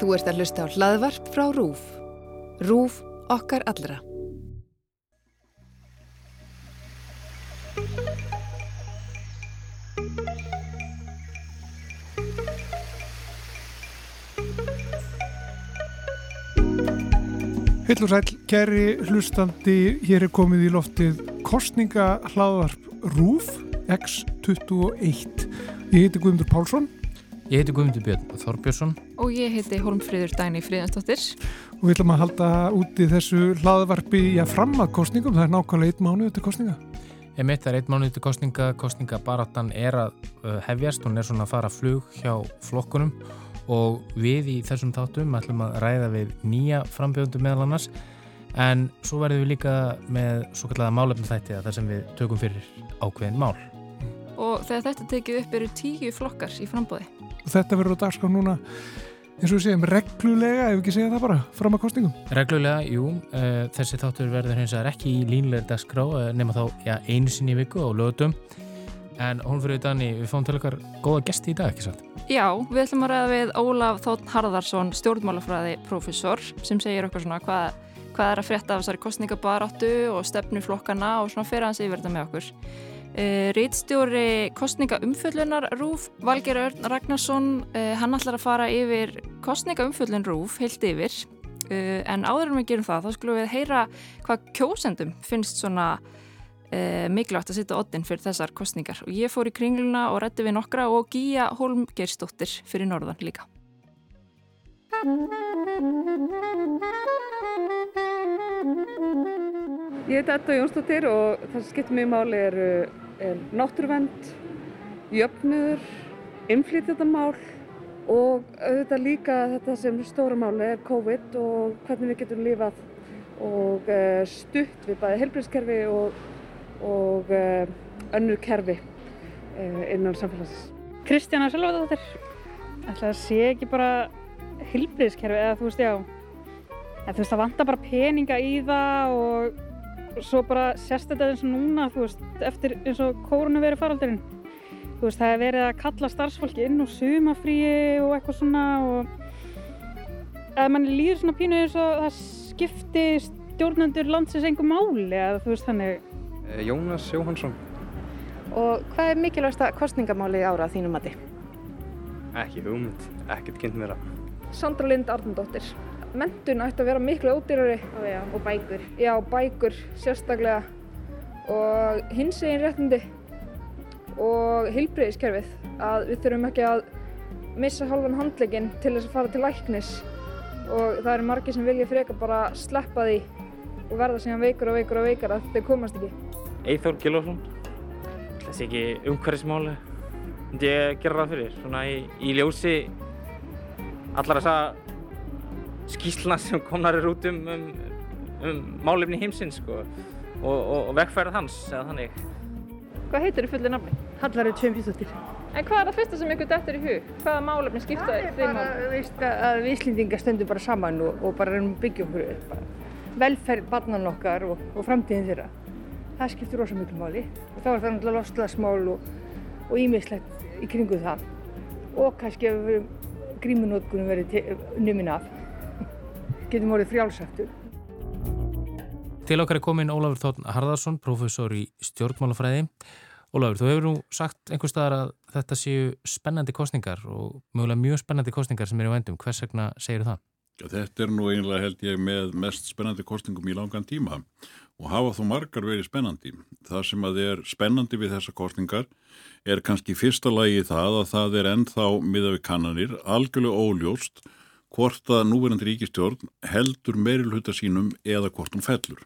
Þú ert að hlusta á hlaðvarp frá RÚF. RÚF okkar allra. Hill og sæl, kæri hlustandi, hér er komið í loftið kostninga hlaðvarp RÚF X21. Ég heiti Guðmundur Pálsson Ég heiti Guðmundur Björn Þorbjörnsson Og ég heiti Holmfríður Dæni Fríðansdóttir. og við ætlum að halda úti þessu hlaðvarpi fram að kostningum, það er nákvæmlega eitt mánuð til kostninga. Ég mitt það er eitt mánuð til kostninga, kostningabaratan er að uh, hefjast, hún er svona að fara flug hjá flokkunum og við í þessum þáttum ætlum að ræða við nýja frambjöndum meðal annars en svo verðum við líka með svo kallega málefnum þætti að það sem við tökum fyrir ákveðin mál. Og þegar þetta tekið upp eru tíu flokkar í frambóði. Og þetta verður á dagskrá núna, eins og við segjum, reglulega, ef við ekki segja það bara, fram að kostningum. Reglulega, jú, uh, þessi þáttur verður hins vegar ekki í línleir dagskrá uh, nema þá já, einu sinni í viku á lögutum en hún fyrir Dani, við fáum til okkar góða gesti í dag, ekki satt? Já, við ætlum að ræða við Ólaf Þótt Harðarsson, stjórnmálafræði professor, sem segir okkur svona hvað, hvað er að frétta af þessari kostningabaráttu og stefnu flokkana og svona fyrir hans yfir þetta með okkur. Uh, Rítstjóri kostningaumfjöllunar Rúf, Valger Örn Ragnarsson, uh, hann ætlar að fara yfir kostningaumfjöllun Rúf, heilt yfir, uh, en áður en við gerum það, þá skulum við heyra hvað kjósendum finnst svona uh, mikilvægt að sitja oddin fyrir þessar kostningar. Og ég fór í kringluna og rætti við nokkra og Gíja Holmgersdóttir fyrir norðan líka. Ég heiti Edda Jónsdóttir og það sem skiptir mig máli er náttúruvend, jöfnuður, innflytjandamál og auðvitað líka þetta sem stóra máli er COVID og hvernig við getum lifað og uh, stutt við bæði helbriðskerfi og, og uh, önnur kerfi uh, innan samfélagsins. Kristjana Sölvadóttir ætla að sé ekki bara hilbriðskerfi eða þú veist já eða, þú veist það vantar bara peninga í það og svo bara sérst þetta eins og núna þú veist eftir eins og kórunu faraldurinn þú veist það er verið að kalla starfsfólki inn og sumafríi og eitthvað svona og eða manni líður svona pínu eins og það skipti stjórnendur landsins einhver máli eða þú veist þannig Jónas Jóhansson Og hvað er mikilvægsta kostningamáli ára að þínum mati? ekki hugmynd, ekkert kynnt mér að Sandra Lind Arnardóttir. Mentun ætti að vera miklu ódýrari. Ó, já, og bækur. Já, bækur sérstaklega og hins egin réttindi og heilbreyðiskerfið að við þurfum ekki að missa halvan handlegin til þess að fara til læknis og það eru margir sem vilja freka bara sleppa því og verða síðan veikur og veikur og veikar að þau komast ekki. Eithór Gilvarsson þessi ekki umhverfismáli myndi ég gera það fyrir svona í, í ljósi allar þessa skýsluna sem komnar er út um, um, um málefni heimsins sko, og, og, og vegfærið hans eða þannig Hvað heitir þið fullir nafni? Hallari Tveimfjóttir. En hvað er það fyrsta sem ykkur dettur í hug? Hvaða málefni skipta Það er bara, mál? veist, að við Íslendingar stöndum bara saman og, og bara reynum að byggja okkur upp. Bara. Velferð barnan okkar og, og framtíðin þeirra. Það skiptir rosa miklu máli. Og þá er það náttúrulega lostlagsmál og, og ímislegt í kringu það. Og kannski ef grímunótkunum verið numin af. Getum orðið frjálsættur. Til okkar er komin Ólafur Þórn Harðarsson, professor í stjórnmálafræði. Ólafur, þú hefur nú sagt einhver staðar að þetta séu spennandi kostningar og mögulega mjög spennandi kostningar sem eru á endum. Hvers vegna segir það? Já, þetta er nú einlega held ég með mest spennandi kostningum í langan tíma og hafa þó margar verið spennandi. Það sem að er spennandi við þessa kostningar er kannski fyrsta lagi það að það er ennþá miða við kannanir algjörlega óljóst hvort að núverandi ríkistjórn heldur meirulhuta sínum eða hvort hún fellur.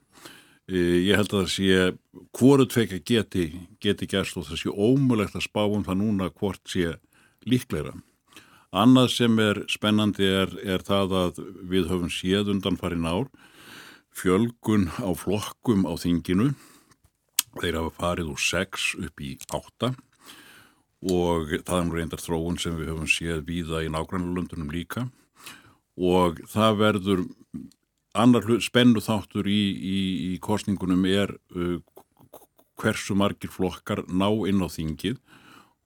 E, Ég held að það sé hvoru tvekja geti, geti gerst og það sé ómulegt að spá um það núna hvort sé líkleira. Annað sem er spennandi er, er það að við höfum séð undan farin ár fjölgun á flokkum á þinginu. Þeir hafa farið úr 6 upp í 8 og það er nú reyndar þróun sem við höfum séð víða í nágrannlöndunum líka og það verður annar spennu þáttur í, í, í kostningunum er uh, hversu margir flokkar ná inn á þingið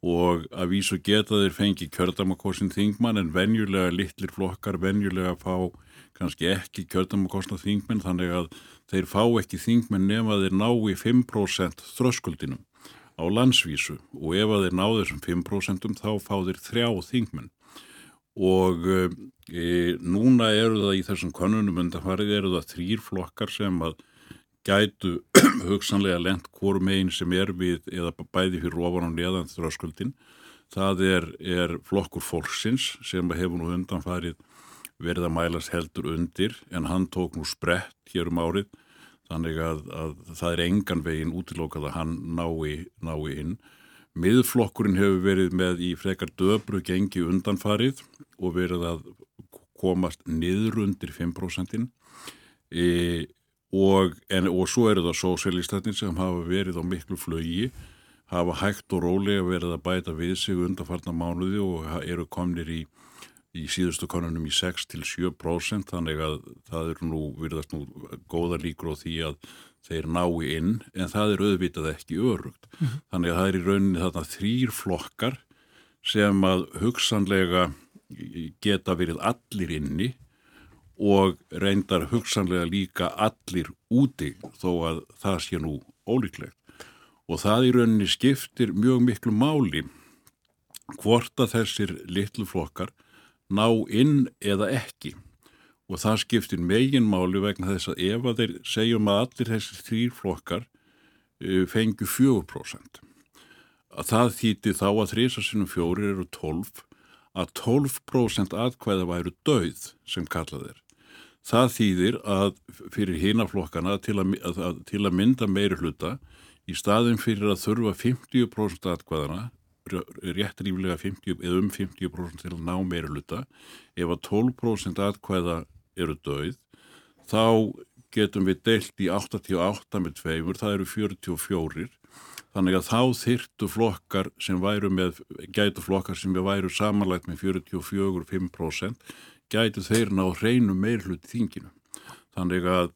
og að vísu geta þeir fengi kjördamakossin þingmann en venjulega litlir flokkar venjulega fá kannski ekki kjördamakosna þingmenn þannig að þeir fá ekki þingmenn nema þeir ná í 5% þröskuldinum á landsvísu. Og ef að þeir ná þessum 5% þá fá þeir þrjá þingmenn og e, núna eru það í þessum konunum undanfarið eru það þrýr flokkar sem að gætu hugsanlega lent hvort meginn sem er við eða bæði fyrir ofan og neðan þröskuldin. Það er, er flokkur fólksins sem hefur nú undanfarið verið að mælast heldur undir en hann tók nú sprett hér um árið þannig að, að það er engan veginn útilókað að hann nái, nái inn. Miðflokkurinn hefur verið með í frekar döbru gengi undanfarið og verið að komast niður undir 5%. E, og, en, og svo eru það sósélístatinn sem hafa verið á miklu flögi hafa hægt og rólega verið að bæta við sig undarfarnar mánuði og eru komnir í, í síðustu konunum í 6-7% þannig að það eru nú virðast nú góða líkur á því að þeir nái inn en það er auðvitað ekki örugt mm -hmm. þannig að það er í rauninni þarna þrýr flokkar sem að hugsanlega geta verið allir inni og reyndar hugsanlega líka allir úti þó að það sé nú ólíklegt. Og það í rauninni skiptir mjög miklu máli hvort að þessir litlu flokkar ná inn eða ekki. Og það skiptir megin máli vegna þess að ef að þeir segjum að allir þessir þrýr flokkar uh, fengu 4%. Að það þýti þá að þrísarsinum fjórir eru 12, að 12% atkvæða væru döið sem kallaðir. Það þýðir að fyrir hinaflokkana til að, að, til að mynda meiri hluta í staðin fyrir að þurfa 50% atkvæðana, rétt ríflega 50 eða um 50% til að ná meiri hluta, ef að 12% atkvæða eru döið, þá getum við deilt í 88 með tveimur, það eru 44, þannig að þá þyrtu flokkar sem væru með, gætu flokkar sem væru samanlægt með 44-5% gætu þeir ná hreinu meirhlut þinginu. Þannig að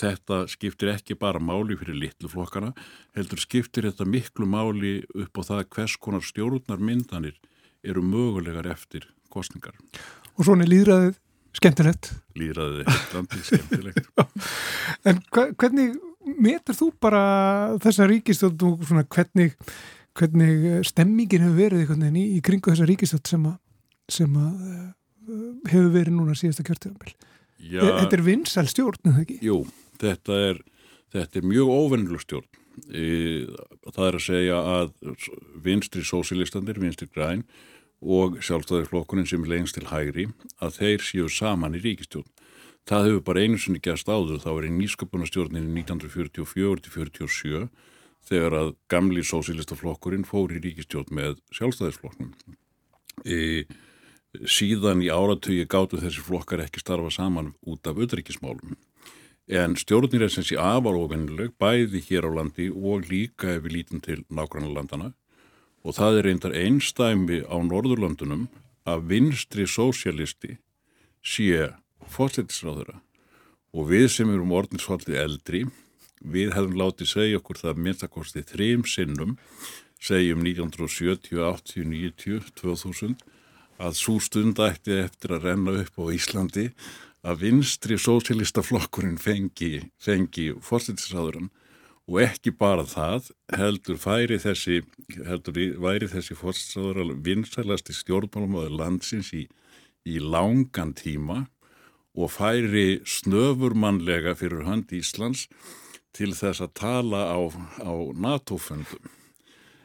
þetta, skiptir ekki bara máli fyrir litlu flokkana, heldur skiptir þetta miklu máli upp á það hvers konar stjórnar myndanir eru mögulegar eftir kostningar. Og svona líðræðið skemmtilegt? Líðræðið er landið skemmtilegt. en hvernig metar þú bara þessa ríkistöld og svona hvernig, hvernig stemmingin hefur verið í, í kringu þessa ríkistöld sem að, sem að hefur verið núna síðasta kjörtíðanbíl. Þetta er vinsal stjórn, eða ekki? Jú, þetta er, þetta er mjög óvennileg stjórn. E, það er að segja að vinstri sósilistandir, vinstri græn og sjálfstæðarflokkurinn sem er lengst til hægri, að þeir séu saman í ríkistjórn. Það hefur bara einu sinni gæst áður, þá er í nýsköpunastjórnin 1944-47 þegar að gamli sósilistaflokkurinn fór í ríkistjórn með sjálfstæðisflokknum. E, síðan í áratögi gáttu þessi flokkar ekki starfa saman út af auðrikismálum. En stjórnir er sem sé afar ofinnileg bæði hér á landi og líka ef við lítum til nákvæmlega landana og það er reyndar einstæmi á Norðurlandunum að vinstri sósialisti sé fórsetisráðura og við sem erum orðinsfaldið eldri, við hefum látið segja okkur það minnstakosti þrým sinnum, segjum 1970, 80, 90, 2000 að svo stund ætti eftir að renna upp á Íslandi að vinstri sósilistaflokkurinn fengi, fengi fórstættisraðurann og ekki bara það heldur færi þessi, væri þessi fórstættisraðurann vinsælasti stjórnmálamöður landsins í, í langan tíma og færi snöfurmannlega fyrir hönd Íslands til þess að tala á, á NATO-fundum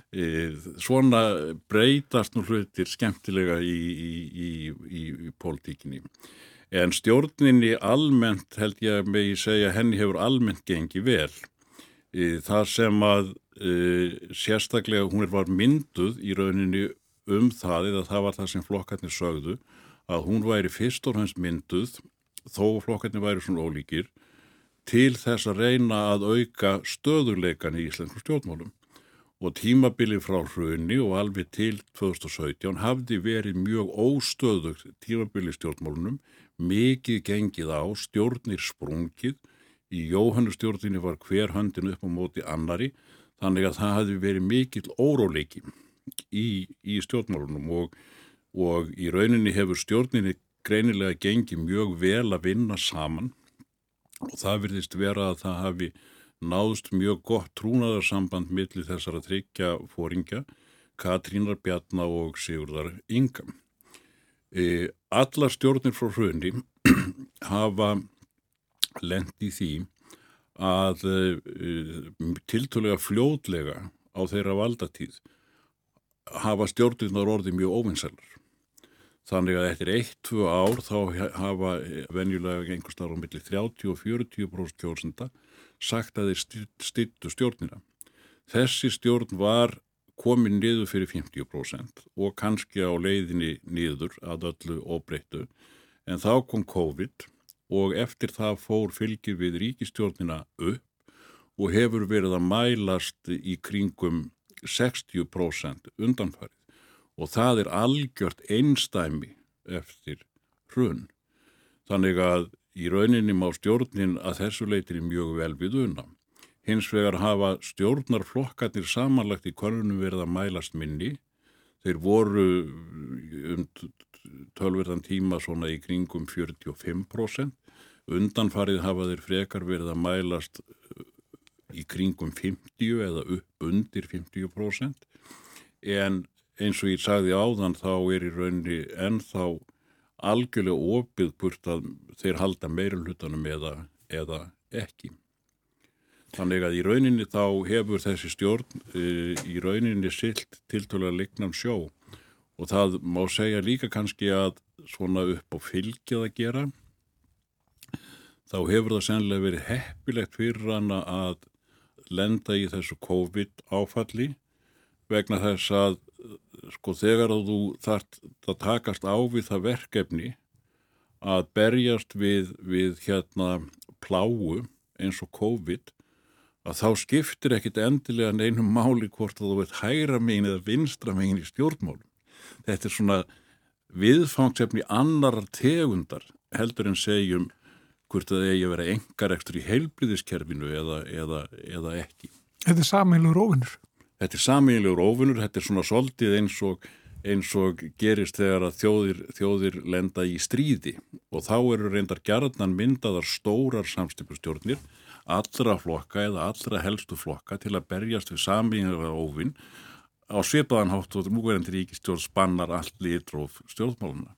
E, svona breytast nú hlutir skemmtilega í, í, í, í pólitíkinni. En stjórninni almennt held ég að megi segja henni hefur almennt gengið vel. E, það sem að e, sérstaklega hún var mynduð í rauninni um það eða það var það sem flokkarnir sögðu að hún væri fyrst og hans mynduð þó flokkarnir væri svona ólíkir til þess að reyna að auka stöðurleikan í íslensku stjórnmálum. Og tímabilið frá hrunni og alveg til 2017 hafði verið mjög óstöðugt tímabilið stjórnmálunum, mikið gengið á, stjórnir sprungið, í Jóhannustjórnini var hver höndin upp á móti annari, þannig að það hafði verið mikill óróleiki í, í stjórnmálunum og, og í rauninni hefur stjórninni greinilega gengið mjög vel að vinna saman og það virðist vera að það hafi náðst mjög gott trúnaðarsamband millir þessara tryggja fóringja, Katrínar Bjarnar og Sigurðar Inga. E, allar stjórnir frá hrunni hafa lendi því að e, tiltölega fljóðlega á þeirra valdatíð hafa stjórnirnar orðið mjög óvinnselar. Þannig að eftir eitt, tvö ár þá hafa venjulega einhver starf á milli 30 og 40% kjórsenda sagt að þeir styrtu stjórnina. Þessi stjórn var komin niður fyrir 50% og kannski á leiðinni niður að öllu óbreyttu en þá kom COVID og eftir það fór fylgir við ríkistjórnina upp og hefur verið að mælast í kringum 60% undanfarið og það er algjört einstæmi eftir hrun. Þannig að í rauninni má stjórnin að þessu leytir mjög vel við unna. Hins vegar hafa stjórnarflokkarnir samanlagt í konunum verið að mælast minni. Þeir voru um tölverðan tíma svona í kringum 45%. Undanfarið hafa þeir frekar verið að mælast í kringum 50 eða upp undir 50% en eins og ég sagði áðan þá er í rauninni ennþá algjörlega opið burt að þeir halda meirulhutanum eða, eða ekki. Þannig að í rauninni þá hefur þessi stjórn e, í rauninni silt tiltölu að lignan sjó. Og það má segja líka kannski að svona upp á fylgjað að gera þá hefur það sennilega verið heppilegt fyrir hana að lenda í þessu COVID áfalli vegna þess að sko þegar þú þart að takast á við það verkefni að berjast við, við hérna pláu eins og COVID að þá skiptir ekkit endilega neinum máli hvort þú veit hægra megin eða vinstra megin í stjórnmálum. Þetta er svona viðfangsefni annar tegundar heldur en segjum hvort það eigi að vera engar ekstra í heilbriðiskerfinu eða, eða, eða ekki. Þetta er samheilur ofinnur. Þetta er samílegur ofunur, þetta er svona soldið eins og, eins og gerist þegar að þjóðir, þjóðir lenda í stríði og þá eru reyndar gerðnan myndaðar stórar samstipustjórnir, allra flokka eða allra helstu flokka til að berjast við samílegur ofin á svipaðan hátt og núverandi ríkistjórn spannar allt litróf stjórnmáluna.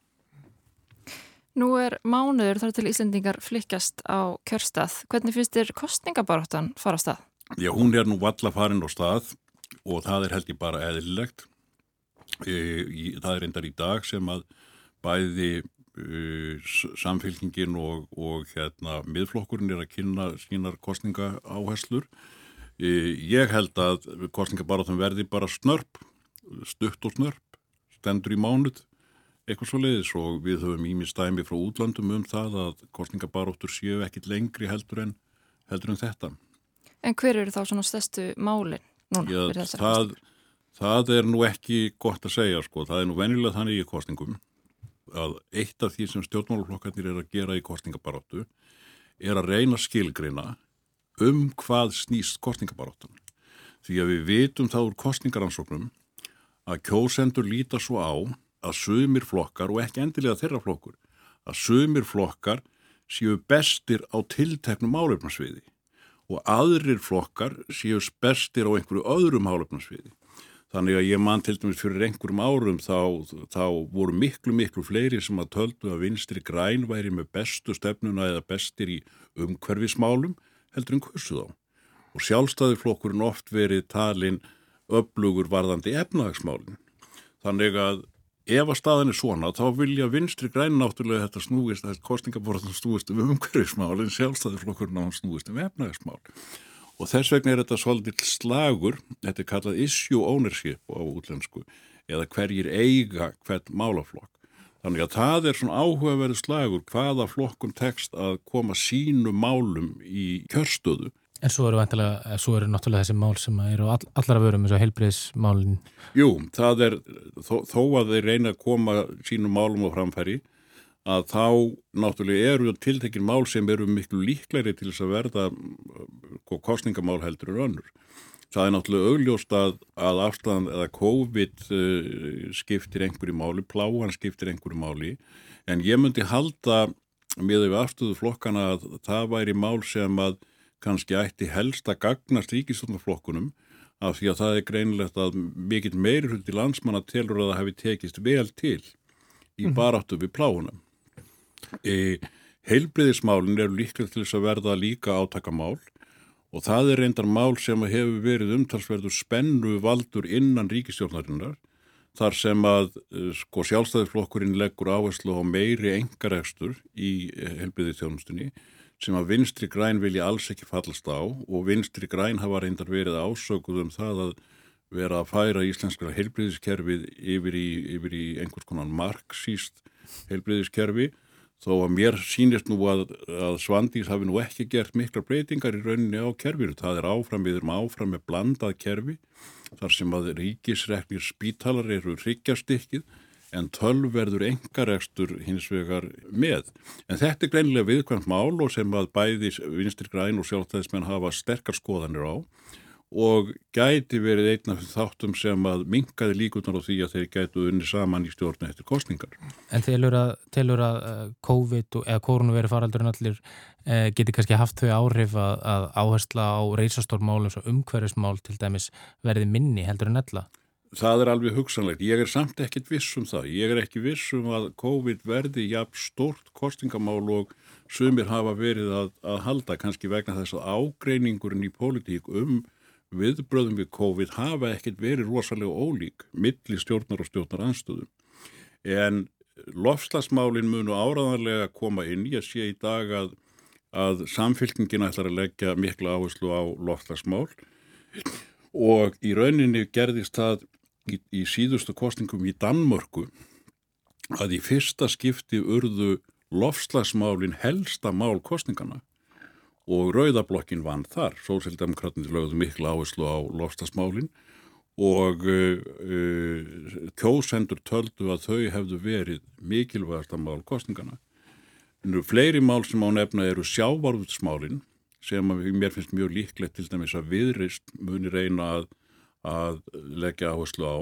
Nú er mánuður þar til Íslendingar flikast á kjörstað. Hvernig finnst þér kostningabaráttan fara á stað? Já, hún er nú valla farin á stað og það er held ég bara eðlilegt. E, það er endar í dag sem að bæði e, samfélkingin og, og hérna, miðflokkurinn er að kynna sínar kostninga áherslur. E, ég held að kostningabarátum verði bara snörp, stutt og snörp, stendur í mánuð eitthvað svo leiðis og við höfum ími stæmi frá útlandum um það að kostningabaróttur séu ekkit lengri heldur en, heldur en þetta. En hver eru þá svona stærstu málinn? núna Já, það, það er nú ekki gott að segja sko, það er nú venilega þannig í kostningum að eitt af því sem stjórnmáluflokkarnir er að gera í kostningabaróttu er að reyna skilgreina um hvað snýst kostningabaróttun því að við vitum þá úr kostningaransóknum að kjósendur líta svo á að sögumir flokkar og ekki endilega þeirra flokkur að sögumir flokkar séu bestir á tilteknum álefnarsviði og aðrir flokkar séu bestir á einhverju öðrum hálöfnarsviði. Þannig að ég mann til dæmis fyrir einhverjum árum þá, þá voru miklu miklu fleiri sem að töldu að vinstri græn væri með bestu stefnuna eða bestir í umhverfismálum heldur en kursu þá. Og sjálfstæðiflokkurinn oft verið talin upplugur varðandi efnahagsmálinn. Þannig að ef að staðin er svona þá vilja vinstri græn náttúrulega þetta snúist að kostningaborðan snúist um umhverfismál en sjálfstæðiflokkurinn á hann snúist um efnagasmál og þess vegna er þetta svolítið slagur, þetta er kallað issue ownership á útlensku eða hverjir eiga hvert málaflokk. Þannig að það er svona áhugaverðu slagur hvaða flokkum tekst að koma sínu málum í kjörstöðu En svo eru, vantilega, svo eru náttúrulega þessi mál sem eru all, allara vörum eins og heilbreyðsmálin. Jú, það er þó, þó að þeir reyna að koma sínum málum á framfæri að þá náttúrulega eru tiltekin mál sem eru miklu líklæri til þess að verða kostningamál heldur en önnur. Það er náttúrulega augljóst að, að afstæðan eða COVID uh, skiptir einhverju máli, pláan skiptir einhverju máli en ég myndi halda með við afstöðu flokkana að það væri mál sem að kannski ætti helst að gagnast ríkistofnarflokkunum af því að það er greinilegt að mikill meirhundi landsmanna telur að það hefði tekist vel til í mhm. baráttu við pláunum. E, heilbriðismálin eru líklega til þess að verða líka átakamál og það er reyndar mál sem hefur verið umtalsverður spennu valdur innan ríkistjórnarinnar þar sem að eh, sko sjálfstæðisflokkurinn leggur áherslu á meiri engaregstur í eh, helbriðistjónustunni sem að vinstri græn vilja alls ekki fallast á og vinstri græn hafa reyndar verið ásökuð um það að vera að færa íslenskara helbriðiskerfið yfir í, yfir í einhvers konar marxíst helbriðiskerfi þó að mér sínist nú að, að Svandís hafi nú ekki gert mikla breytingar í rauninni á kerfinu. Það er áfram, við erum áfram með blandað kerfi þar sem að ríkisreknir spítalar eru ryggjastykkið en tölverður engaregstur hins vegar með. En þetta er greinilega viðkvæmt mál og sem að bæði vinstir græn og sjálftæðismenn hafa sterkar skoðanir á og gæti verið einn af þáttum sem að minkaði líkunar á því að þeir gætu unni saman í stjórnu eftir kostningar. En telur að, telur að uh, COVID eða koronaveri faraldurinn allir eh, geti kannski haft þau áhrif að, að áhersla á reysastórmálum svo umhverfismál til dæmis verði minni heldur en ella? Það er alveg hugsanlegt. Ég er samt ekkit viss um það. Ég er ekki viss um að COVID verði jafn stort kostingamál og sumir hafa verið að, að halda kannski vegna þess að ágreiningurinn í pólitík um viðbröðum við COVID hafa ekkert verið rosalega ólík milli stjórnar og stjórnar anstöðum. En lofslagsmálin munu áraðanlega koma inn. Ég sé í dag að, að samfélkingin ætlar að leggja mikla áherslu á lofslagsmál og í rauninni gerðist það í, í síðustu kostningum í Danmörku að í fyrsta skipti urðu lofslagsmálin helsta mál kostningana og Rauðablokkin vann þar. Sósildemokratin lögðu miklu áherslu á lofstasmálinn og uh, uh, kjósendur töldu að þau hefðu verið mikilvægast að mál kostningana. Nú, fleiri mál sem á nefna eru sjávarútsmálinn sem mér finnst mjög líklegt til dæmis að viðrist muni reyna að, að leggja áherslu á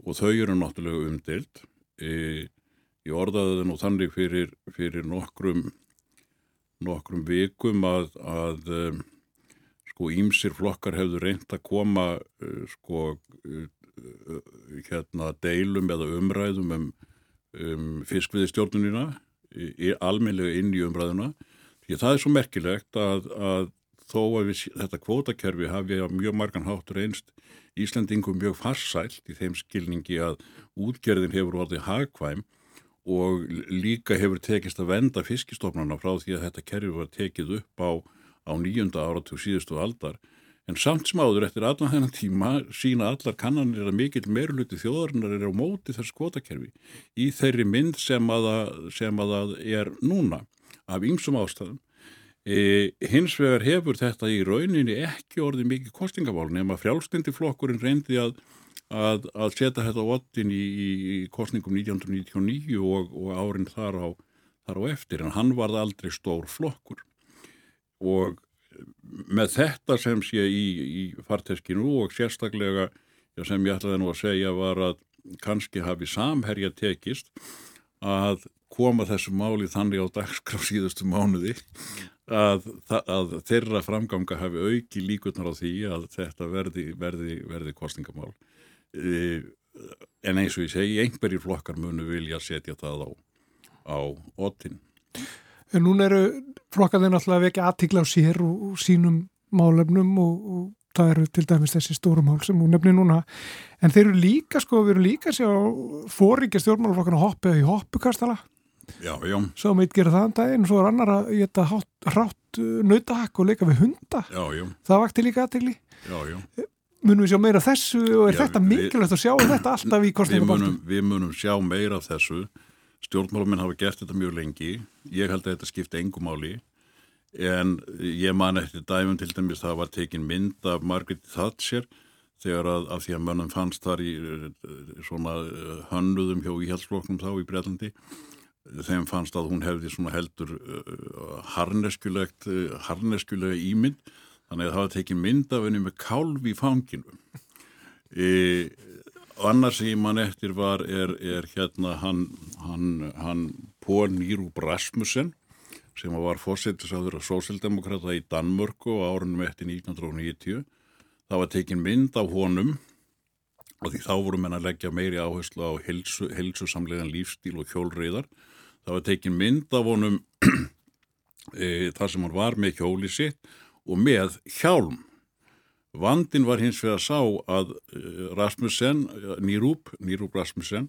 og þau eru náttúrulega umdilt. Ég orðaði það nú þannig fyrir, fyrir nokkrum nokkrum vikum að, að um, sko ímsir flokkar hefðu reynd að koma uh, sko uh, hérna deilum eða umræðum um, um fiskviðistjórnunina í almeinlega inn í umræðuna því að það er svo merkilegt að, að þó að við, þetta kvótakerfi hafi á mjög margan háttur einst Íslandingum mjög farsælt í þeim skilningi að útgerðin hefur orðið hagkvæm og líka hefur tekist að venda fiskistofnarna frá því að þetta kerfi var tekið upp á, á nýjunda áratug síðustu aldar en samt smáður eftir allan þennan tíma sína allar kannanir að mikill meiruluti þjóðarinnar er á móti þess kvotakerfi í þeirri mynd sem að, það er núna af ýmsum ástæðum. E, hins vegar hefur þetta í rauninni ekki orðið mikið kostingavál nema frjálstindi flokkurinn reyndi að að, að setja þetta vattin í, í kostningum 1999 og, og árin þar á, þar á eftir en hann varð aldrei stór flokkur. Og með þetta sem sé í, í farteskinu og sérstaklega sem ég ætlaði nú að segja var að kannski hafi samherja tekist að koma þessu máli þannig á dagskraf síðustu mánuði að, að þeirra framganga hafi auki líkurnar á því að þetta verði, verði, verði kostingamál Eh, en eins og ég segi, einhverjir flokkar munu vilja setja það á, á otin. En núna eru flokkarnir náttúrulega vekja aðtikla á sér og, sínum málefnum og, og það eru til dæmis þessi stórum mál sem hún nefnir núna. En þeir eru líka, sko, við eru líka að sjá fóríkja stjórnmálaflokkarna hoppið í hoppukastala. Já, já. Svo meitt gera það um daginn svo er annar að geta hrátt uh, nautahakk og leika við hunda. Já. Það vakti líka já munum við sjá meira þessu og er þetta mikilvægt að sjá þetta alltaf í kostningabaltum? Við, við munum sjá meira þessu stjórnmáluminn hafa gert þetta mjög lengi ég held að þetta skipta engum máli en ég man eftir dæmum til dæmis það var tekin mynd af Margaret Thatcher þegar að, að því að mönnum fannst þar í svona eh, hönnuðum hjá íhjálpsfloknum þá í Breitlandi þeim fannst að hún hefði svona heldur uh, harneskulegt uh, harneskulega ímynd. Þannig að það var tekið mynd af henni með kálf í fanginu. E, annars sem ég mann eftir var er, er hérna hann, hann, hann Pól Nýrúb Rasmussen sem var fórsettisáður af sósildemokrata í Danmörku á árunum eftir 1990 það var tekið mynd af honum og því þá voru menn að leggja meiri áherslu á helsu, helsusamlegan lífstíl og hjólriðar það var tekið mynd af honum e, þar sem hann var með hjóli sitt og með hjálm. Vandin var hins vegar sá að eh, Rasmussen, Nýrúp, Nýrúp Rasmussen,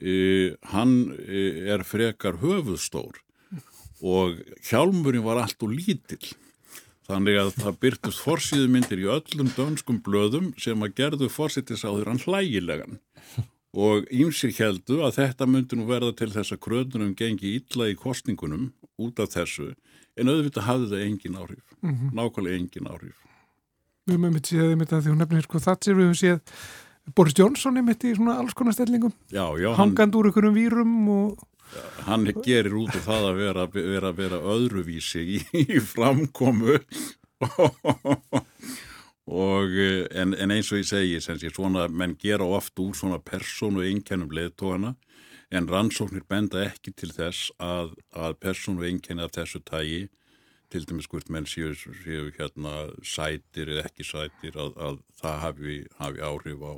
eh, hann eh, er frekar höfuðstór og hjálmurinn var allt og lítill. Þannig að það byrtust forsýðumyndir í öllum dönskum blöðum sem að gerðu fórsýttis á þeirra hlægilegan og ímsir heldu að þetta myndi nú verða til þess að kröðunum gengi illa í kostningunum út af þessu en auðvitað hafði það engin áhrif, mm -hmm. nákvæmlega engin áhrif. Við höfum einmitt séð einmitt að því hún nefnir sko þatsir, við höfum séð Boris Johnson einmitt í svona alls konar stellingum, hangand úr einhverjum vírum og... Hann gerir út af það að vera, vera, vera öðruvísi í, í framkomu og en, en eins og ég segi, sensi, svona, menn gera oft úr svona persónu einkennum leðtóana en rannsóknir benda ekki til þess að, að persónu einkenni af þessu tægi til dæmis hvort menn séu, séu hérna sætir eða ekki sætir að, að það hafi, hafi áhrif á,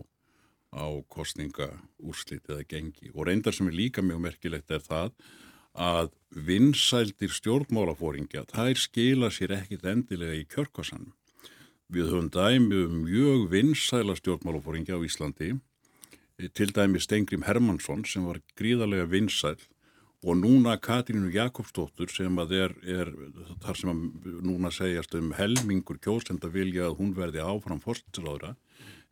á kostninga úrslit eða gengi og reyndar sem er líka mjög merkilegt er það að vinsældir stjórnmálafóringja þær skila sér ekkit endilega í kjörkossanum. Við höfum dæmi um mjög vinsæla stjórnmálafóringja á Íslandi til dæmi Stengrim Hermansson sem var gríðarlega vinsæl og núna Katrínu Jakobsdóttur sem að er, er þar sem að núna segjast um helmingur kjósenda vilja að hún verði áfram fórstinsráðra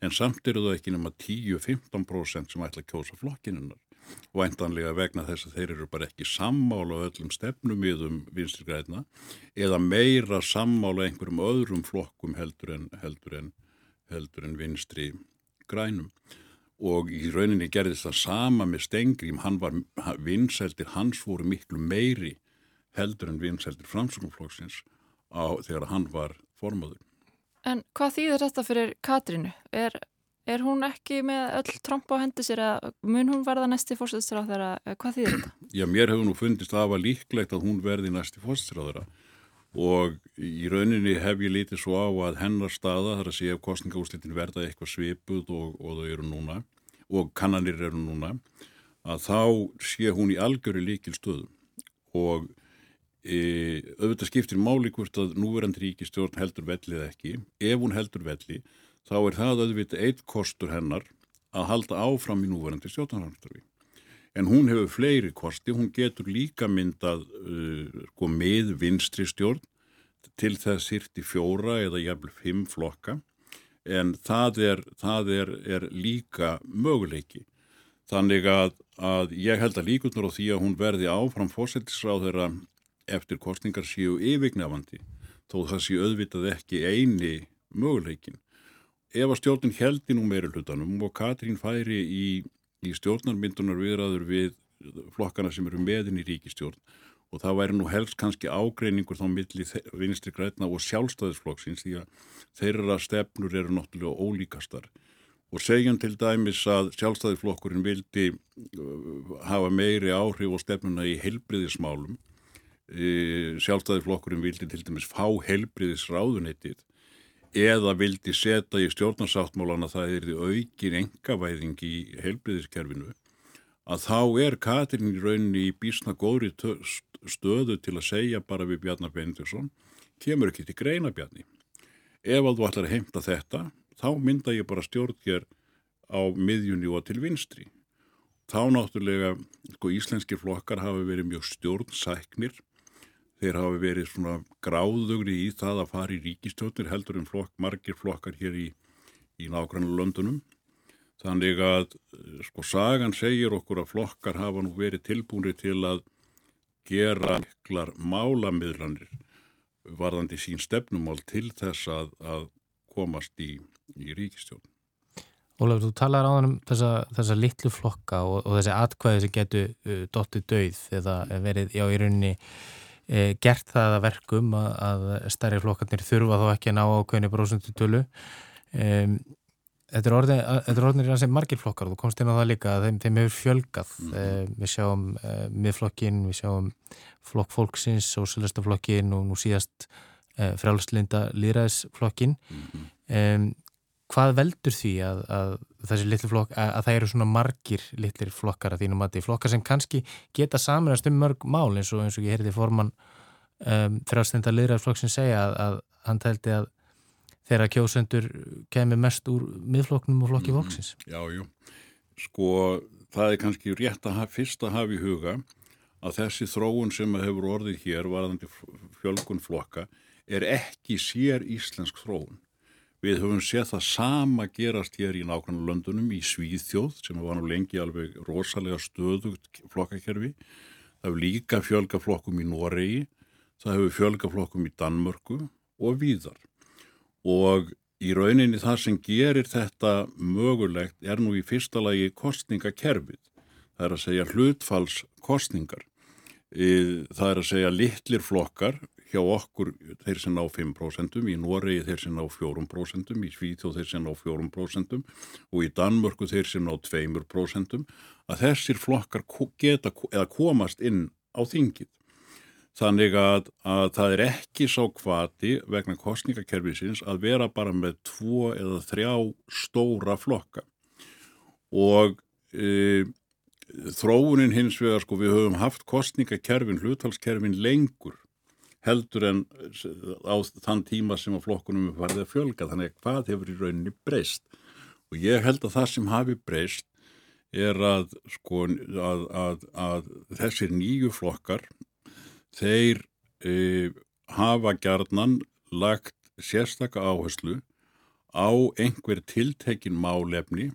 en samt eru það ekki nema 10-15% sem ætla að kjósa flokkinunnar og eindanlega vegna þess að þeir eru bara ekki sammála öllum stefnum yðum vinstirgræðina eða meira sammála einhverjum öðrum flokkum heldur en, heldur en, heldur en vinstri grænum og í rauninni gerðist það sama með Stengrím, hann var vinsældir, hans voru miklu meiri heldur en vinsældir framsögnumflokksins þegar hann var formadur. En hvað þýðir þetta fyrir Katrínu? Er, er hún ekki með öll tromp á hendi sér að mun hún verða næsti fórsættisráðara? Hvað þýðir þetta? Já, mér hefur nú fundist að var líklegt að hún verði næsti fórsættisráðara og í rauninni hef ég lítið svo á að hennar staða þar að sé ef kostningaúslitin verða eitthvað svipuð og, og þau eru núna og kannanir eru núna að þá sé hún í algjöru líkil stöðum og e, auðvitað skiptir máli hvort að núverandi ríkistjórn heldur vellið ekki ef hún heldur velli þá er það auðvitað eitt kostur hennar að halda áfram í núverandi stjórnarhanstarfi en hún hefur fleiri kosti, hún getur líka myndað uh, sko, með vinstri stjórn til þess sýrti fjóra eða jæfnvel fimm flokka en það er, það er, er líka möguleiki. Þannig að, að ég held að líkunar á því að hún verði áfram fósettisráð þeirra eftir kostningar séu yfirgnafandi þó það séu auðvitað ekki eini möguleikin. Ef að stjórnin heldi nú meira hlutanum og Katrín færi í í stjórnarmyndunar viðraður við flokkana sem eru meðin í ríkistjórn og það væri nú helst kannski ágreiningur þá milli vinstri grætna og sjálfstæðisflokksins því að þeirra stefnur eru náttúrulega ólíkastar. Og segjum til dæmis að sjálfstæðisflokkurinn vildi uh, hafa meiri áhrif og stefnuna í heilbriðismálum sjálfstæðisflokkurinn vildi til dæmis fá heilbriðisráðunetið eða vildi setja í stjórnarsáttmálana það er því aukin engavæðing í heilbriðiskerfinu að þá er Katrin í rauninni í bísna góðri stöðu til að segja bara við Bjarnar Beindursson kemur ekki til greina Bjarni. Ef að þú ætlar að heimta þetta þá mynda ég bara stjórnker á miðjunni og til vinstri. Þá náttúrulega sko, íslenskir flokkar hafi verið mjög stjórnsæknir Þeir hafi verið svona gráðugri í það að fara í ríkistjóttir heldur en flokk, margir flokkar hér í, í nákvæmlega löndunum. Þannig að eh, sko sagan segir okkur að flokkar hafa nú verið tilbúinri til að gera miklar málamiðlanir varðandi sín stefnumál til þess að, að komast í, í ríkistjóttin. Ólafur, þú talar á þannig um þessa, þessa litlu flokka og, og þessi atkvæði sem getur uh, dottið dauð eða verið já, í rauninni e, gert það að verkum að, að stærri flokkarnir þurfa þá ekki að ná ákveðinu brósundutölu um, Þetta er orðin, orðin í rannsið margir flokkar og þú komst inn á það líka að þeim, þeim hefur fjölgað. Mm -hmm. Við sjáum uh, miðflokkin, við sjáum flokk fólksins, sósælistaflokkin og nú síðast uh, frjálfslinda líðræðisflokkin. Mm -hmm. Hvað veldur því að, að þessi litlu flokk, að, að það eru svona margir litlir flokkar að þínum að því flokkar sem kannski geta saminast um mörg mál eins og eins og ég heyrði formann um, frjálfslinda líðræðisflokk sem segja að, að hann tældi að þegar kjósendur kemur mest úr miðfloknum og flokki fólksins. Mm, já, jú. Sko, það er kannski rétt að hafa, fyrst að hafa í huga að þessi þróun sem hefur orðið hér, varðandi fjölgun flokka, er ekki sér íslensk þróun. Við höfum séð það sama gerast hér í nákvæmlega löndunum í Svíðþjóð sem var nú lengi alveg rosalega stöðugt flokkakerfi. Það hefur líka fjölga flokkum í Noregi, það hefur fjölga flokkum í Danmörku og víðar og í rauninni það sem gerir þetta mögulegt er nú í fyrsta lagi kostningakerfið. Það er að segja hlutfallskostningar. Það er að segja litlir flokkar hjá okkur þeir sem ná 5%, í Noregi þeir sem ná 4%, í Svíþjóð þeir sem ná 4% og í Danmörku þeir sem ná 2%, að þessir flokkar geta eða komast inn á þingið. Þannig að, að það er ekki sá kvati vegna kostningakerfisins að vera bara með tvo eða þrjá stóra flokka og e, þróunin hins vegar sko við höfum haft kostningakerfin, hluthalskerfin lengur heldur en á þann tíma sem að flokkunum varði að fjölga. Þannig að hvað hefur í rauninni breyst? Og ég held að það sem hafi breyst er að sko að, að, að þessir nýju flokkar þeir e, hafa gjarnan lagt sérstakka áherslu á einhver tiltekin málefni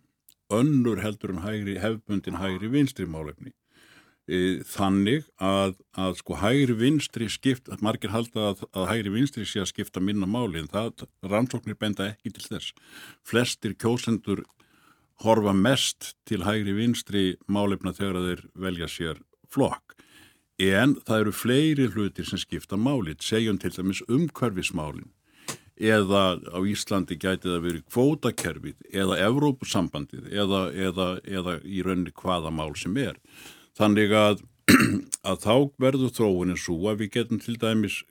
önnur heldur en hægri, hefbundin hægri vinstri málefni þannig að, að sko hægri vinstri skipt, margir halda að, að hægri vinstri sé að skipta minna máli en það rannsóknir benda ekki til þess. Flestir kjósendur horfa mest til hægri vinstri málefna þegar þeir velja sér flokk. En það eru fleiri hlutir sem skipta málit, segjum til dæmis umhverfismálin. Eða á Íslandi gæti það verið kvótakerfið eða Evrópusambandið eða, eða, eða í rauninni hvaða mál sem er. Þannig að, að þá verður þróunin svo að við getum til dæmis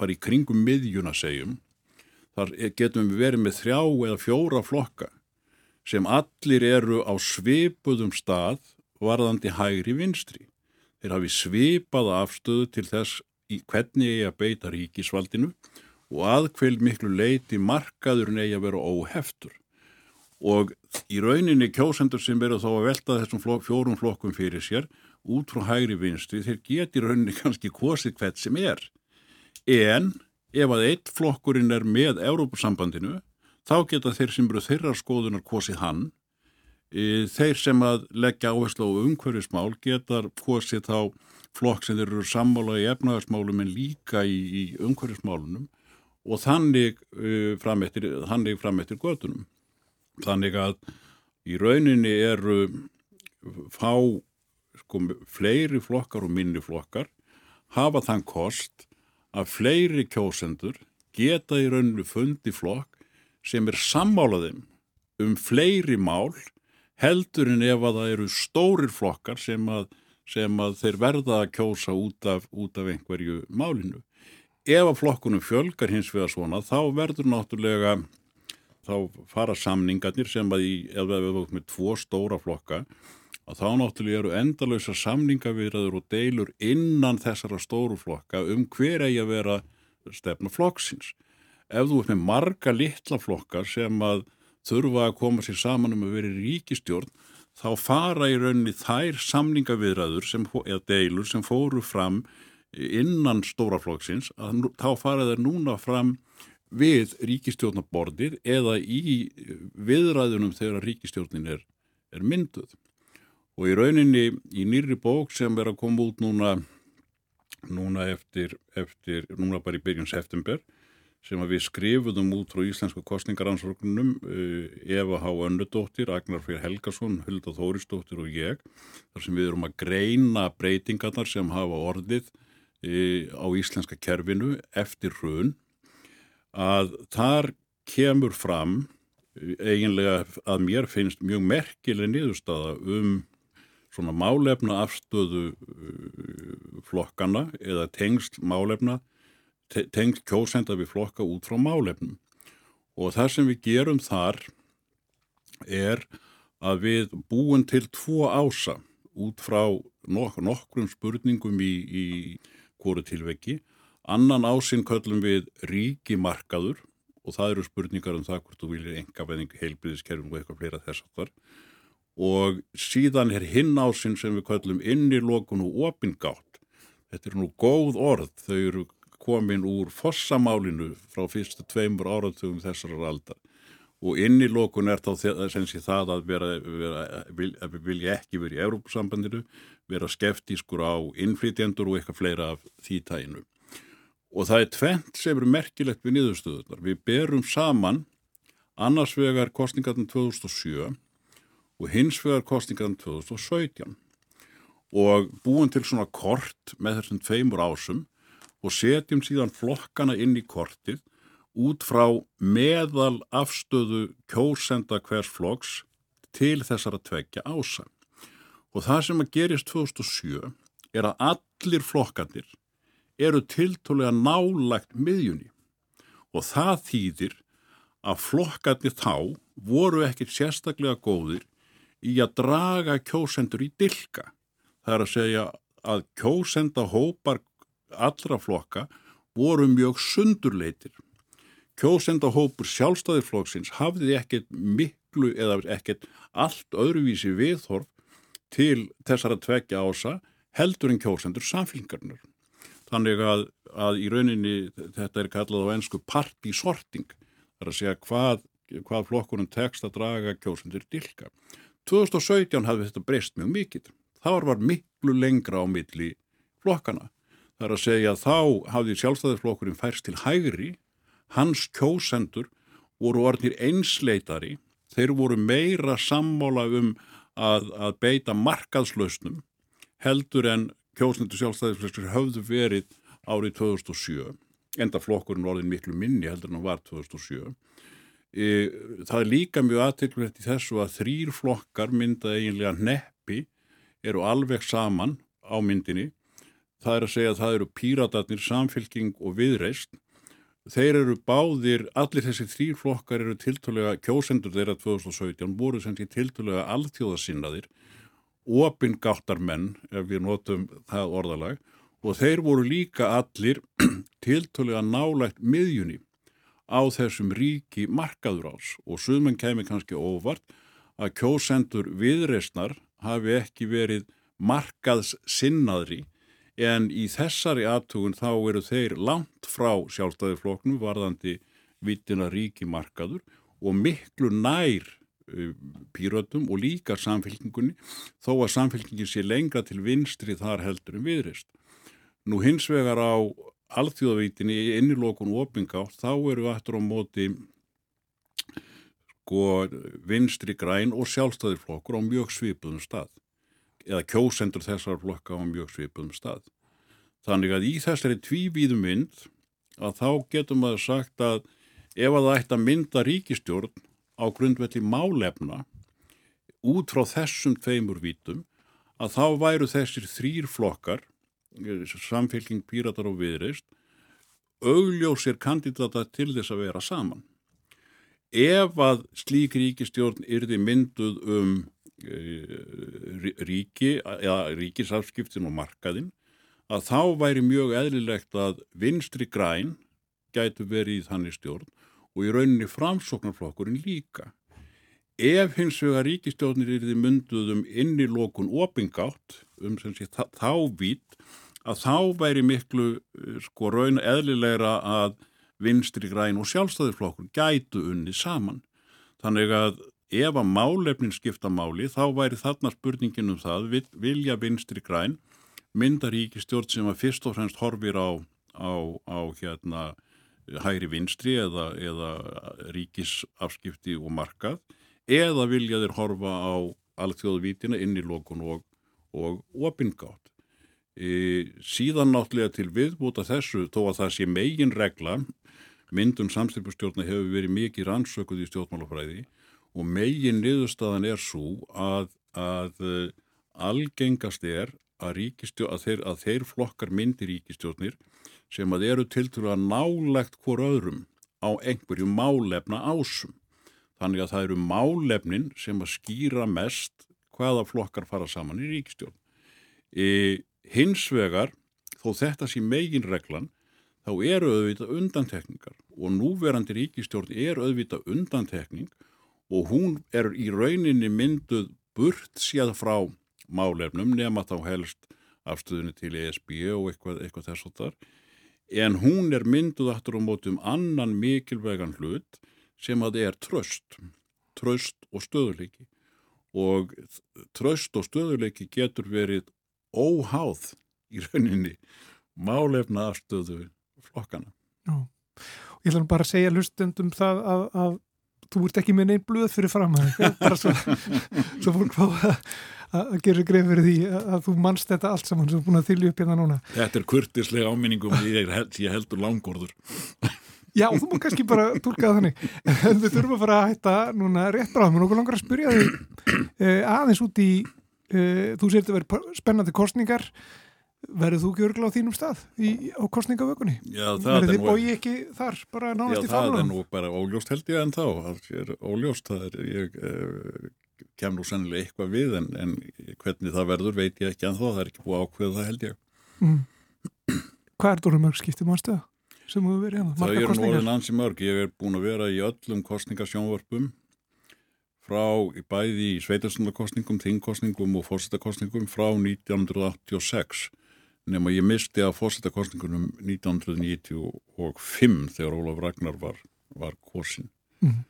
bara í kringum miðjuna segjum, þar getum við verið með þrjá eða fjóra flokka sem allir eru á svipuðum stað varðandi hægri vinstri þeir hafi svipaða afstöðu til þess í hvernig eigi að beita ríkisvaldinu og aðkveil miklu leiti markaðurinn eigi að vera óheftur. Og í rauninni kjósendur sem verður þá að velta þessum flok, fjórum flokkum fyrir sér út frá hægri vinstri, þeir geti rauninni kannski kosið hvert sem er. En ef að eitt flokkurinn er með Európusambandinu, þá geta þeir sem eru þeirra skoðunar kosið hann þeir sem að leggja áherslu á umhverfismál getar kosið þá flokk sem þeir eru sammála í efnaðarsmálum en líka í, í umhverfismálunum og þannig uh, framettir, þannig framettir gödunum. Þannig að í rauninni eru fá sko, fleiri flokkar og minni flokkar hafa þann kost að fleiri kjósendur geta í rauninni fundi flokk sem er sammálaðum um fleiri mál heldur en ef að það eru stórir flokkar sem að, sem að þeir verða að kjósa út af, út af einhverju málinu. Ef að flokkunum fjölgar hins vegar svona þá verður náttúrulega þá fara samningarnir sem að í, ef við erum með tvo stóra flokka að þá náttúrulega eru endalösa samningavirðaður og deilur innan þessara stóru flokka um hver eigi að vera stefna flokksins. Ef þú ert með marga litla flokkar sem að þurfa að koma sér saman um að vera í ríkistjórn þá fara í rauninni þær samningaviðræður sem, eða deilur sem fóru fram innan stóraflokksins þá fara þeir núna fram við ríkistjórnabordir eða í viðræðunum þegar ríkistjórnin er, er mynduð. Og í rauninni í nýri bók sem er að koma út núna, núna eftir, eftir, núna bara í byrjun september sem við skrifuðum út frá íslensku kostningaransvörgnum eh, Eva H. Önnudóttir, Agnar Freyr Helgason, Hulda Þóristóttir og ég þar sem við erum að greina breytingarnar sem hafa orðið e, á íslenska kerfinu eftir hrun að þar kemur fram eiginlega að mér finnst mjög merkileg niðurstaða um svona málefna afstöðu flokkana eða tengst málefna tengst kjósenda við flokka út frá málefnum og það sem við gerum þar er að við búum til tvo ása út frá nok nokkrum spurningum í, í hvori tilveki. Annan ásinn köllum við ríkimarkaður og það eru spurningar um það hvort þú viljið enga veðing heilbyrðiskerfum og eitthvað fleira þess að þar. Og síðan er hinn ásinn sem við köllum inn í lokun og opingátt. Þetta er nú góð orð, þau eru komin úr fossamálinu frá fyrstu tveimur áratugum þessar aldar og inn í lókun er þá það að vera, vera, vil, vilja ekki verið í Európusambandinu, vera skeftískur á innflytjendur og eitthvað fleira af því tæginu. Og það er tvent sem er merkilegt við niðurstöðunar. Við berum saman annars vegar kostningarinn 2007 og hins vegar kostningarinn 2017 og búin til svona kort með þessum tveimur ásum og setjum síðan flokkana inn í kortið út frá meðal afstöðu kjósenda hvers flokks til þessara tveggja ása. Og það sem að gerist 2007 er að allir flokkanir eru tiltólega nálagt miðjunni og það þýðir að flokkanir þá voru ekkit sérstaklega góðir í að draga kjósendur í dilka. Það er að segja að kjósenda hópar allra flokka voru mjög sundurleitir kjósendahópur sjálfstæðirflokksins hafði ekkert miklu eða ekkert allt öðruvísi viðhorf til þessara tveggja ása heldur en kjósendur samfélgarnar. Þannig að, að í rauninni þetta er kallað á ennsku partísorting, þar að segja hvað, hvað flokkurinn tekst að draga kjósendur dilka. 2017 hafði þetta breyst mjög mikill. Það var miklu lengra á milli flokkana. Það er að segja að þá hafði sjálfstæðisflokkurinn færst til hægri hans kjósendur voru orðnir einsleitari, þeir voru meira sammála um að, að beita markaðslausnum heldur en kjósendur sjálfstæðisflokkur höfðu verið árið 2007, enda flokkurinn orðin miklu minni heldur en hann var 2007. E, það er líka mjög aðtilvægt í þessu að þrýr flokkar mynda eiginlega neppi eru alveg saman á myndinni. Það er að segja að það eru píratarnir, samfélking og viðreist Þeir eru báðir, allir þessi þrýr flokkar eru tiltölega, kjósendur þeirra 2017 voru sem því tiltölega alþjóðasinnaðir, opingáttar menn, ef við notum það orðalag, og þeir voru líka allir tiltölega nálægt miðjunni á þessum ríki markaður ás og suðmenn kemur kannski óvart að kjósendur viðreysnar hafi ekki verið markaðs sinnaðri en í þessari aðtugun þá eru þeir langt frá sjálfstæðifloknum varðandi vittina ríki markaður og miklu nær pírötum og líka samfélkingunni þó að samfélkingin sé lengra til vinstri þar heldur en viðrist. Nú hins vegar á alþjóðavítinni í innilokun og opingátt þá eru aftur á móti sko vinstri græn og sjálfstæðiflokkur á mjög svipuðum stað eða kjósendur þessar flokka á mjög svipum stað. Þannig að í þessari tvívíðu mynd að þá getum maður sagt að ef að það ætti að mynda ríkistjórn á grundvelli málefna út frá þessum tveimur vítum að þá væru þessir þrýr flokkar, samfélking, píratar og viðreist, augljósir kandidata til þess að vera saman. Ef að slík ríkistjórn yrði mynduð um Eh, ríki eða ríkisafskiptin og markaðin að þá væri mjög eðlilegt að vinstri græn gætu verið í þannig stjórn og í rauninni framsóknarflokkurinn líka. Ef hins vegar ríkistjórnir er þið mynduð um inn í lókun opingátt um sem sé þá vít að þá væri miklu eh, sko raun eðlilegra að vinstri græn og sjálfstæðisflokkur gætu unni saman. Þannig að ef að málefnin skipta máli þá væri þarna spurningin um það vil, vilja vinstri græn mynda ríkistjórn sem að fyrst og fremst horfir á, á, á hérna hægri vinstri eða, eða ríkisafskipti og markað eða vilja þeir horfa á alþjóðvítina inn í lókun og, og opingátt. E, síðan náttúrulega til viðbúta þessu þó að það sé megin regla myndun samstipustjórna hefur verið mikið rannsökuð í stjórnmálafræði og megin niðurstaðan er svo að, að uh, algengast er að, að, þeir, að þeir flokkar myndir ríkistjórnir sem að eru til til að nálegt hvort öðrum á einhverju málefna ásum. Þannig að það eru málefnin sem að skýra mest hvaða flokkar fara saman í ríkistjórn. E, Hins vegar, þó þetta sé megin reglan, þá eru auðvitað undantekningar og núverandi ríkistjórn er auðvitað undantekning og hún er í rauninni mynduð burt séð frá málefnum nema þá helst afstöðunni til ESB og eitthvað, eitthvað þess að þar en hún er mynduð aftur á mótum annan mikilvegan hlut sem að það er tröst, tröst og stöðuleiki og tröst og stöðuleiki getur verið óháð í rauninni málefna afstöðu flokkana. Já, og ég ætla bara að segja hlustendum það að, að þú ert ekki með neinn blöð fyrir fram bara svo, svo fólk fá að, að gera greið fyrir því að, þú mannst þetta allt saman sem er búin að þylja upp hérna núna. Þetta er kurtislega áminningum ég, held, ég heldur langorður. Já, þú má kannski bara tólka þannig. En við þurfum að fara að hætta núna rétt bráðum og okkur langar að spyrja þig eh, aðeins út í Uh, þú sér þetta verið spennandi kostningar verður þú ekki örgla á þínum stað í, á kostningavökunni? verður þið bói ekki þar bara nánast já, í fálunum? Já, það er nú bara óljóst held ég en þá það er óljóst, það er ég uh, kem nú sennilega eitthvað við en, en hvernig það verður veit ég ekki en þó, það er ekki búið ákveð það held ég mm. Hvað er þú mörg skiptum ánstöða sem þú verið hérna? Það er nú orðin ansi mörg, ég er búin að vera í öllum kostningasjónvörpum frá bæði í sveitarstundakostningum, þingkostningum og fórsettakostningum frá 1986 nema ég misti að fórsettakostningunum 1995 þegar Ólaf Ragnar var, var korsin. Mm.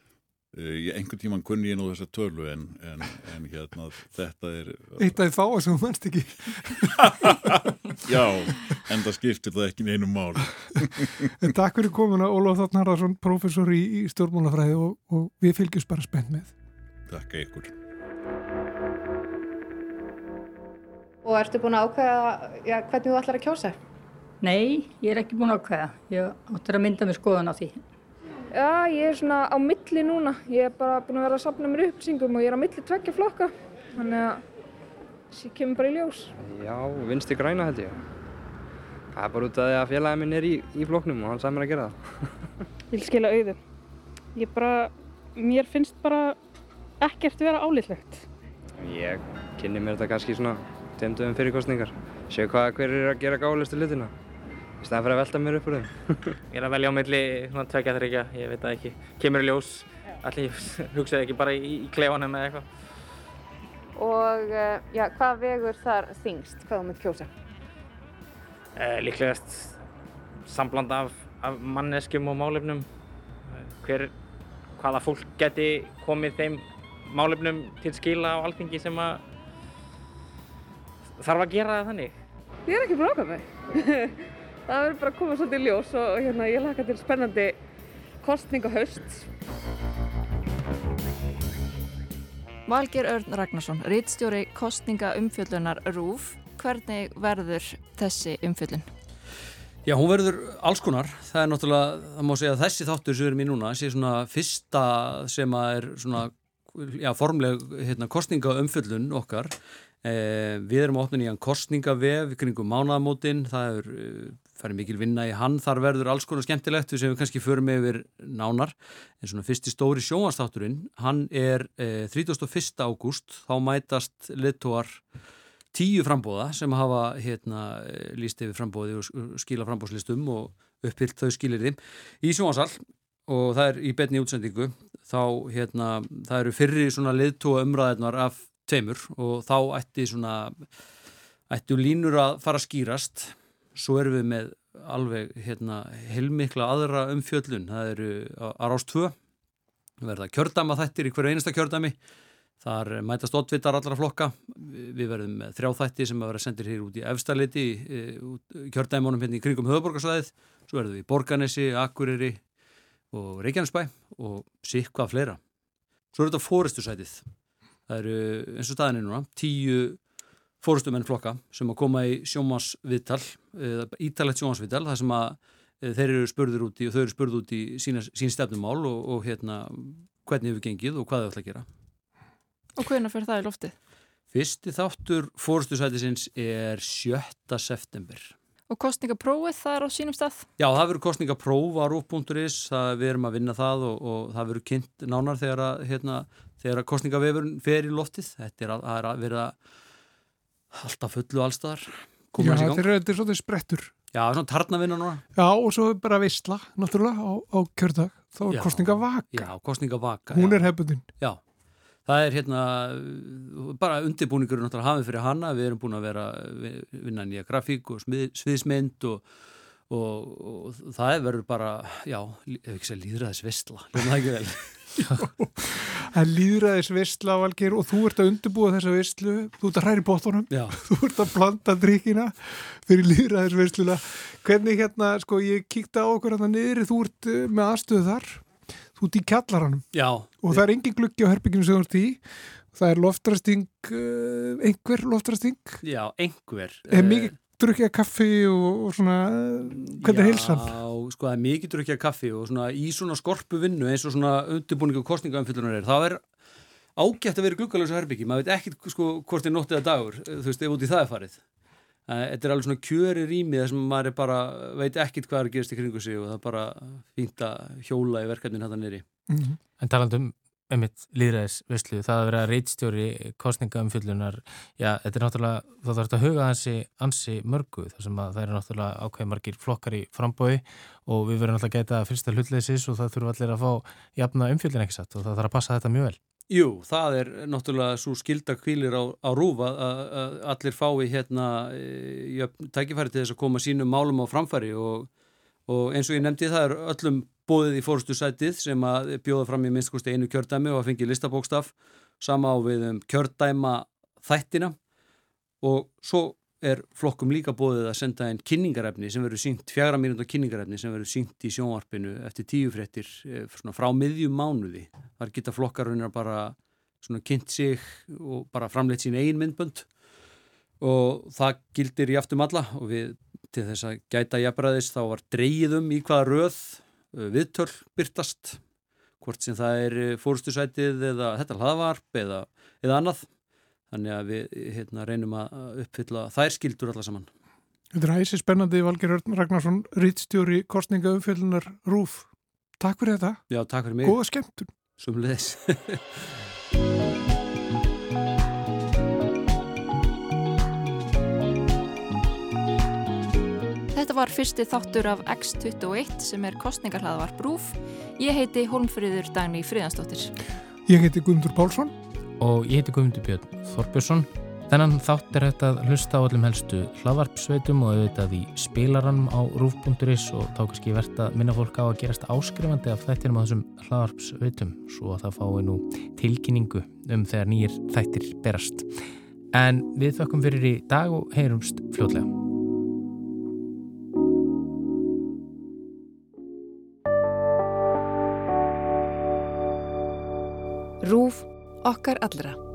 Ég einhvern tíman kunni ég nú þessa tölu en, en, en hérna þetta er... Eitt að þið fá að sem þú mennst ekki. Já, en það skiptir það ekki neinu mál. en takk fyrir komuna Ólaf Þátt Narðarsson, professor í, í stjórnmálafræði og, og við fylgjum bara spennt með. Takk ykkur. Og ertu búin að ákveða já, hvernig þú ætlar að kjósa? Nei, ég er ekki búin að ákveða. Ég áttur að mynda mig skoðan á því. Já, ég er svona á milli núna. Ég er bara búin að vera að sapna mér upplýsingum og ég er á milli tveggja flokka. Þannig að ég kemur bara í ljós. Já, vinsti græna held ég. Það er bara út af því að félagið minn er í, í flokknum og hann sagði mér að gera það. Ég vil skila auðu. Ég bara, mér finnst bara ekkert vera álýtlegt. Ég kynni mér þetta kannski svona tveimtöðum fyrirkostningar. Séu hvað hver er að gera gáðlistu lutina. Í staðan fyrir að velta mér upp úr þeim. ég er að velja á milli svona tvekja þryggja, ég veit það ekki. Kemur í ljós, allir hugsaði ekki bara í, í klefanum eða eitthvað. Og eh, já, hvað vegur þar þingst, hvað þú mynd kjósa? Eh, líklegast sambland af, af manneskjum og málefnum. Hver, hvaða fólk geti komið þeim málefnum til skila á alþingi sem að þarf að gera það þannig? Ég er ekki brókað mig. Það verður bara að koma svolítið í ljós og hérna, ég laka til spennandi kostning og haust. Valger Örn Ragnarsson, rítstjóri kostninga umfjöllunar RÚF. Hvernig verður þessi umfjöllun? Já, hún verður alls konar. Það er náttúrulega, það má segja að þessi þáttur sem við erum í núna sé svona fyrsta sem að er svona já, formleg hérna, kostninga umfjöllun okkar. Eh, við erum ofnun í hann kostningavef kringum mánaðamótin, það er færið mikil vinna í hann, þar verður alls konar skemmtilegt. Sem við kannski förum yfir nánar. En svona fyrsti stóri sjónvastátturinn hann er eh, 31. ágúst. Þá mætast littóar tíu frambóða sem hafa hérna, líst yfir frambóði og skila frambóðslistum og uppfyllt þau skilir þeim í sjónvarsal og það er í betni útsendingu. Þá hérna, það eru fyrri svona liðtóa umræðinar af tveimur og þá ætti svona ættu línur að fara að skýrast svo erum við með alveg hérna heilmikla aðra umfjöllun. Það eru að rást tvö. Verða kjördama þættir í hverju einasta kjördami þar mætast oddvitar allra flokka. Við verðum með þrjá þætti sem að vera sendir hér út í efstaliti kjördæmunum hérna í kringum höfuborgarsvæðið svo verðum við í Borganesi, Akureyri og Reykjanesbæ og sikvað fleira. Svo er þetta fóristusætið það eru eins og staðinni núna tíu fórustumenn flokka sem að koma í sjómasviðtal, ítalegt sjómasviðtal, þar sem að e, þeir eru spurður út í og þau eru spurður út í sína, sín stefnumál og, og hérna hvernig hefur gengið og hvað þau ætla að gera. Og hvernig fyrir það í loftið? Fyrsti þáttur fórustusætisins er 7. september. Og kostningaprófið það er á sínum stað? Já, það verður kostningapróf á rúf.is, við erum að vinna það og, og það verður kynnt nánar þegar að, hérna, þegar að kostningavefurinn fer í loftið. Þetta er að, að, að vera alltaf fullu allstaðar. Já, þetta er, er svolítið sprettur. Já, svona tarnavinna núna. Já, og svo bara vissla, náttúrulega, á, á kjördag. Þá er kostningavaka. Já, kostningavaka. Hún já. er hefbundin. Já, það er hérna bara undirbúningur náttúrulega hafið fyrir hana. Við erum búin að vera vinna nýja grafík og smið, sviðsmynd og, og, og það verður bara, já, ekki segja líðræðis vissla. Ljóðum það ekki vel. Það líðræðis vissla valgir og þú ert að undirbúa þessa visslu, þú ert að hræri bóttunum, þú ert að blanda dríkina fyrir líðræðis vissluna. Hvernig hérna, sko, ég kíkta á okkur hérna niður, þú ert eh, með aðstöðu þar, þú ert í kjallaranum Já. og það er engin gluggi á herbygginu sem þú ert í, það er loftrasting, uh, einhver loftrasting. Já, einhver. Er mikið drukja kaffi og, og svona, hvernig er heilsan? Já, sko það er mikið drukja kaffi og svona í svona skorpu vinnu eins og svona undirbúningu kostningaumfyllunar er, það er ágætt að vera gluggalösa herbyggi, maður veit ekkit sko hvort er nóttið að dagur, þú veist, ef út í það er farið. Þetta er alveg svona kjöri rými þar sem maður bara veit ekkit hvað er að gerast í kringu sig og það er bara fínt að hjóla í verkefnin hættan nýri. Mm -hmm. En talandum um mitt líðræðisvislu, það að vera reitstjóri kostningaumfyllunar, já, þetta er náttúrulega, þá þarf þetta að huga hansi ansi mörgu, þar sem að það eru náttúrulega ákveð margir flokkar í frambói og við verðum náttúrulega að geta fyrsta hlutleysis og það þurfum allir að fá jafna umfyllin ekki satt og það þarf að passa þetta mjög vel. Jú, það er náttúrulega svo skilda kvílir á, á rúfa að allir fái hérna e, tækifæri til þess að koma sínum málum á framfæri og, og eins og ég nefndi það er öllum bóðið í fórstu sætið sem að bjóða fram í minnstakosti einu kjördæmi og að fengi listabókstaf sama á við um kjördæma þættina. Og svo er flokkum líka bóðið að senda einn kynningarefni sem verður sínt, fjara mínúta kynningarefni sem verður sínt í sjónvarpinu eftir tíu fréttir frá miðjum mánuði. Þar geta flokkarunir bara kynnt sig og bara framleitt sín eigin myndbönd. Og það gildir í aftum alla og við til þess að gæta jafnbræðis þá var dreyðum í hvaða röð viðtöl byrtast hvort sem það er fórustusætið eða þetta hlaðvarp eða, eða annað. Þannig að við hérna, reynum að uppfylla þær skildur alla saman. Þetta er æsi spennandi Valger Ragnarsson rittstjóri kostninga umfyllunar Rúf Takk fyrir þetta. Já, takk fyrir mig. Góða skemmtun. Sumleðis Þetta var fyrsti þáttur af X21 sem er kostningarhlaðvar Brúf. Ég heiti Holmfríður Dagni Fríðansdóttir. Ég heiti Guðmundur Pálsson. Og ég heiti Guðmundur Björn Þorbjörnsson. Þennan þátt er þetta að hlusta á allum helstu hlaðvarpsveitum og auðvitað í spilaranum á rúf.is og þá kannski verðt að minna fólk á að gerast áskrifandi af þættinum á þessum hlaðvarpsveitum svo að það fái nú tilkynningu um þegar nýjir þættir berast. En við þökkum fyrir í dag og heyrumst fljótlega. Rúf okkar allra.